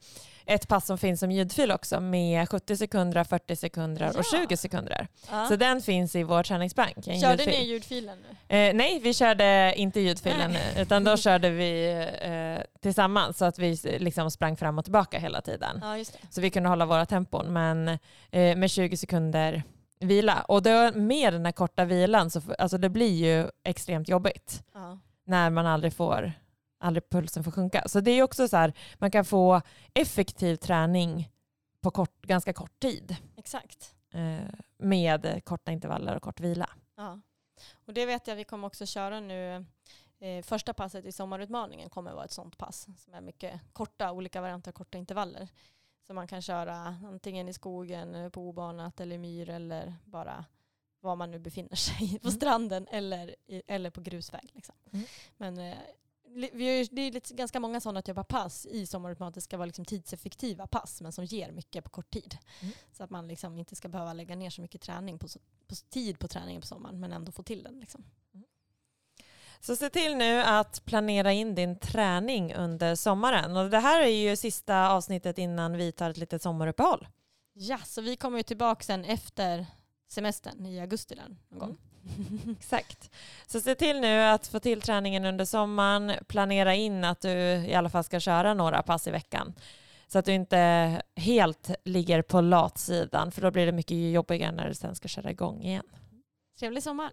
ett pass som finns som ljudfil också med 70 sekunder, 40 sekunder och Ja. 20 sekunder. ja. Så den finns i vår träningsbank. En Körde ljudfil. ni ljudfilen nu? Eh, nej, vi körde inte ljudfilen Nej. utan då körde vi eh, tillsammans så att vi liksom sprang fram och tillbaka hela tiden. Ja. Så vi kunde hålla våra tempon men eh, med 20 sekunder vila. Och då, med den här korta vilan så alltså det blir ju extremt jobbigt när man aldrig får aldrig pulsen får sjunka. Så det är också så här, man kan få effektiv träning på kort, ganska kort tid Exakt. eh, med korta intervaller och kort vila. Ja. Och det vet jag vi kommer också köra nu. Eh, första passet i sommarutmaningen kommer vara ett sånt pass som är mycket korta, olika varianter av korta intervaller. Så man kan köra antingen i skogen, på obanat eller myr eller bara var man nu befinner sig, på Mm. stranden eller, eller på grusväg. Liksom. Mm. Men eh, vi har ju, det är lite, ganska många sådana typer av pass i sommarutmaningen. Det ska vara liksom tidseffektiva pass men som ger mycket på kort tid. Mm. Så att man liksom inte ska behöva lägga ner så mycket träning på, på tid på träningen på sommaren men ändå få till den. Liksom. Så se till nu att planera in din träning under sommaren. Och det här är ju sista avsnittet innan vi tar ett litet sommaruppehåll. Ja, så vi kommer ju tillbaka sen efter semestern i augusti där någon gång. Exakt. Så se till nu att få till träningen under sommaren. Planera in att du i alla fall ska köra några pass i veckan. Så att du inte helt ligger på latsidan för då blir det mycket jobbigare när du sen ska köra igång igen. Trevlig sommar.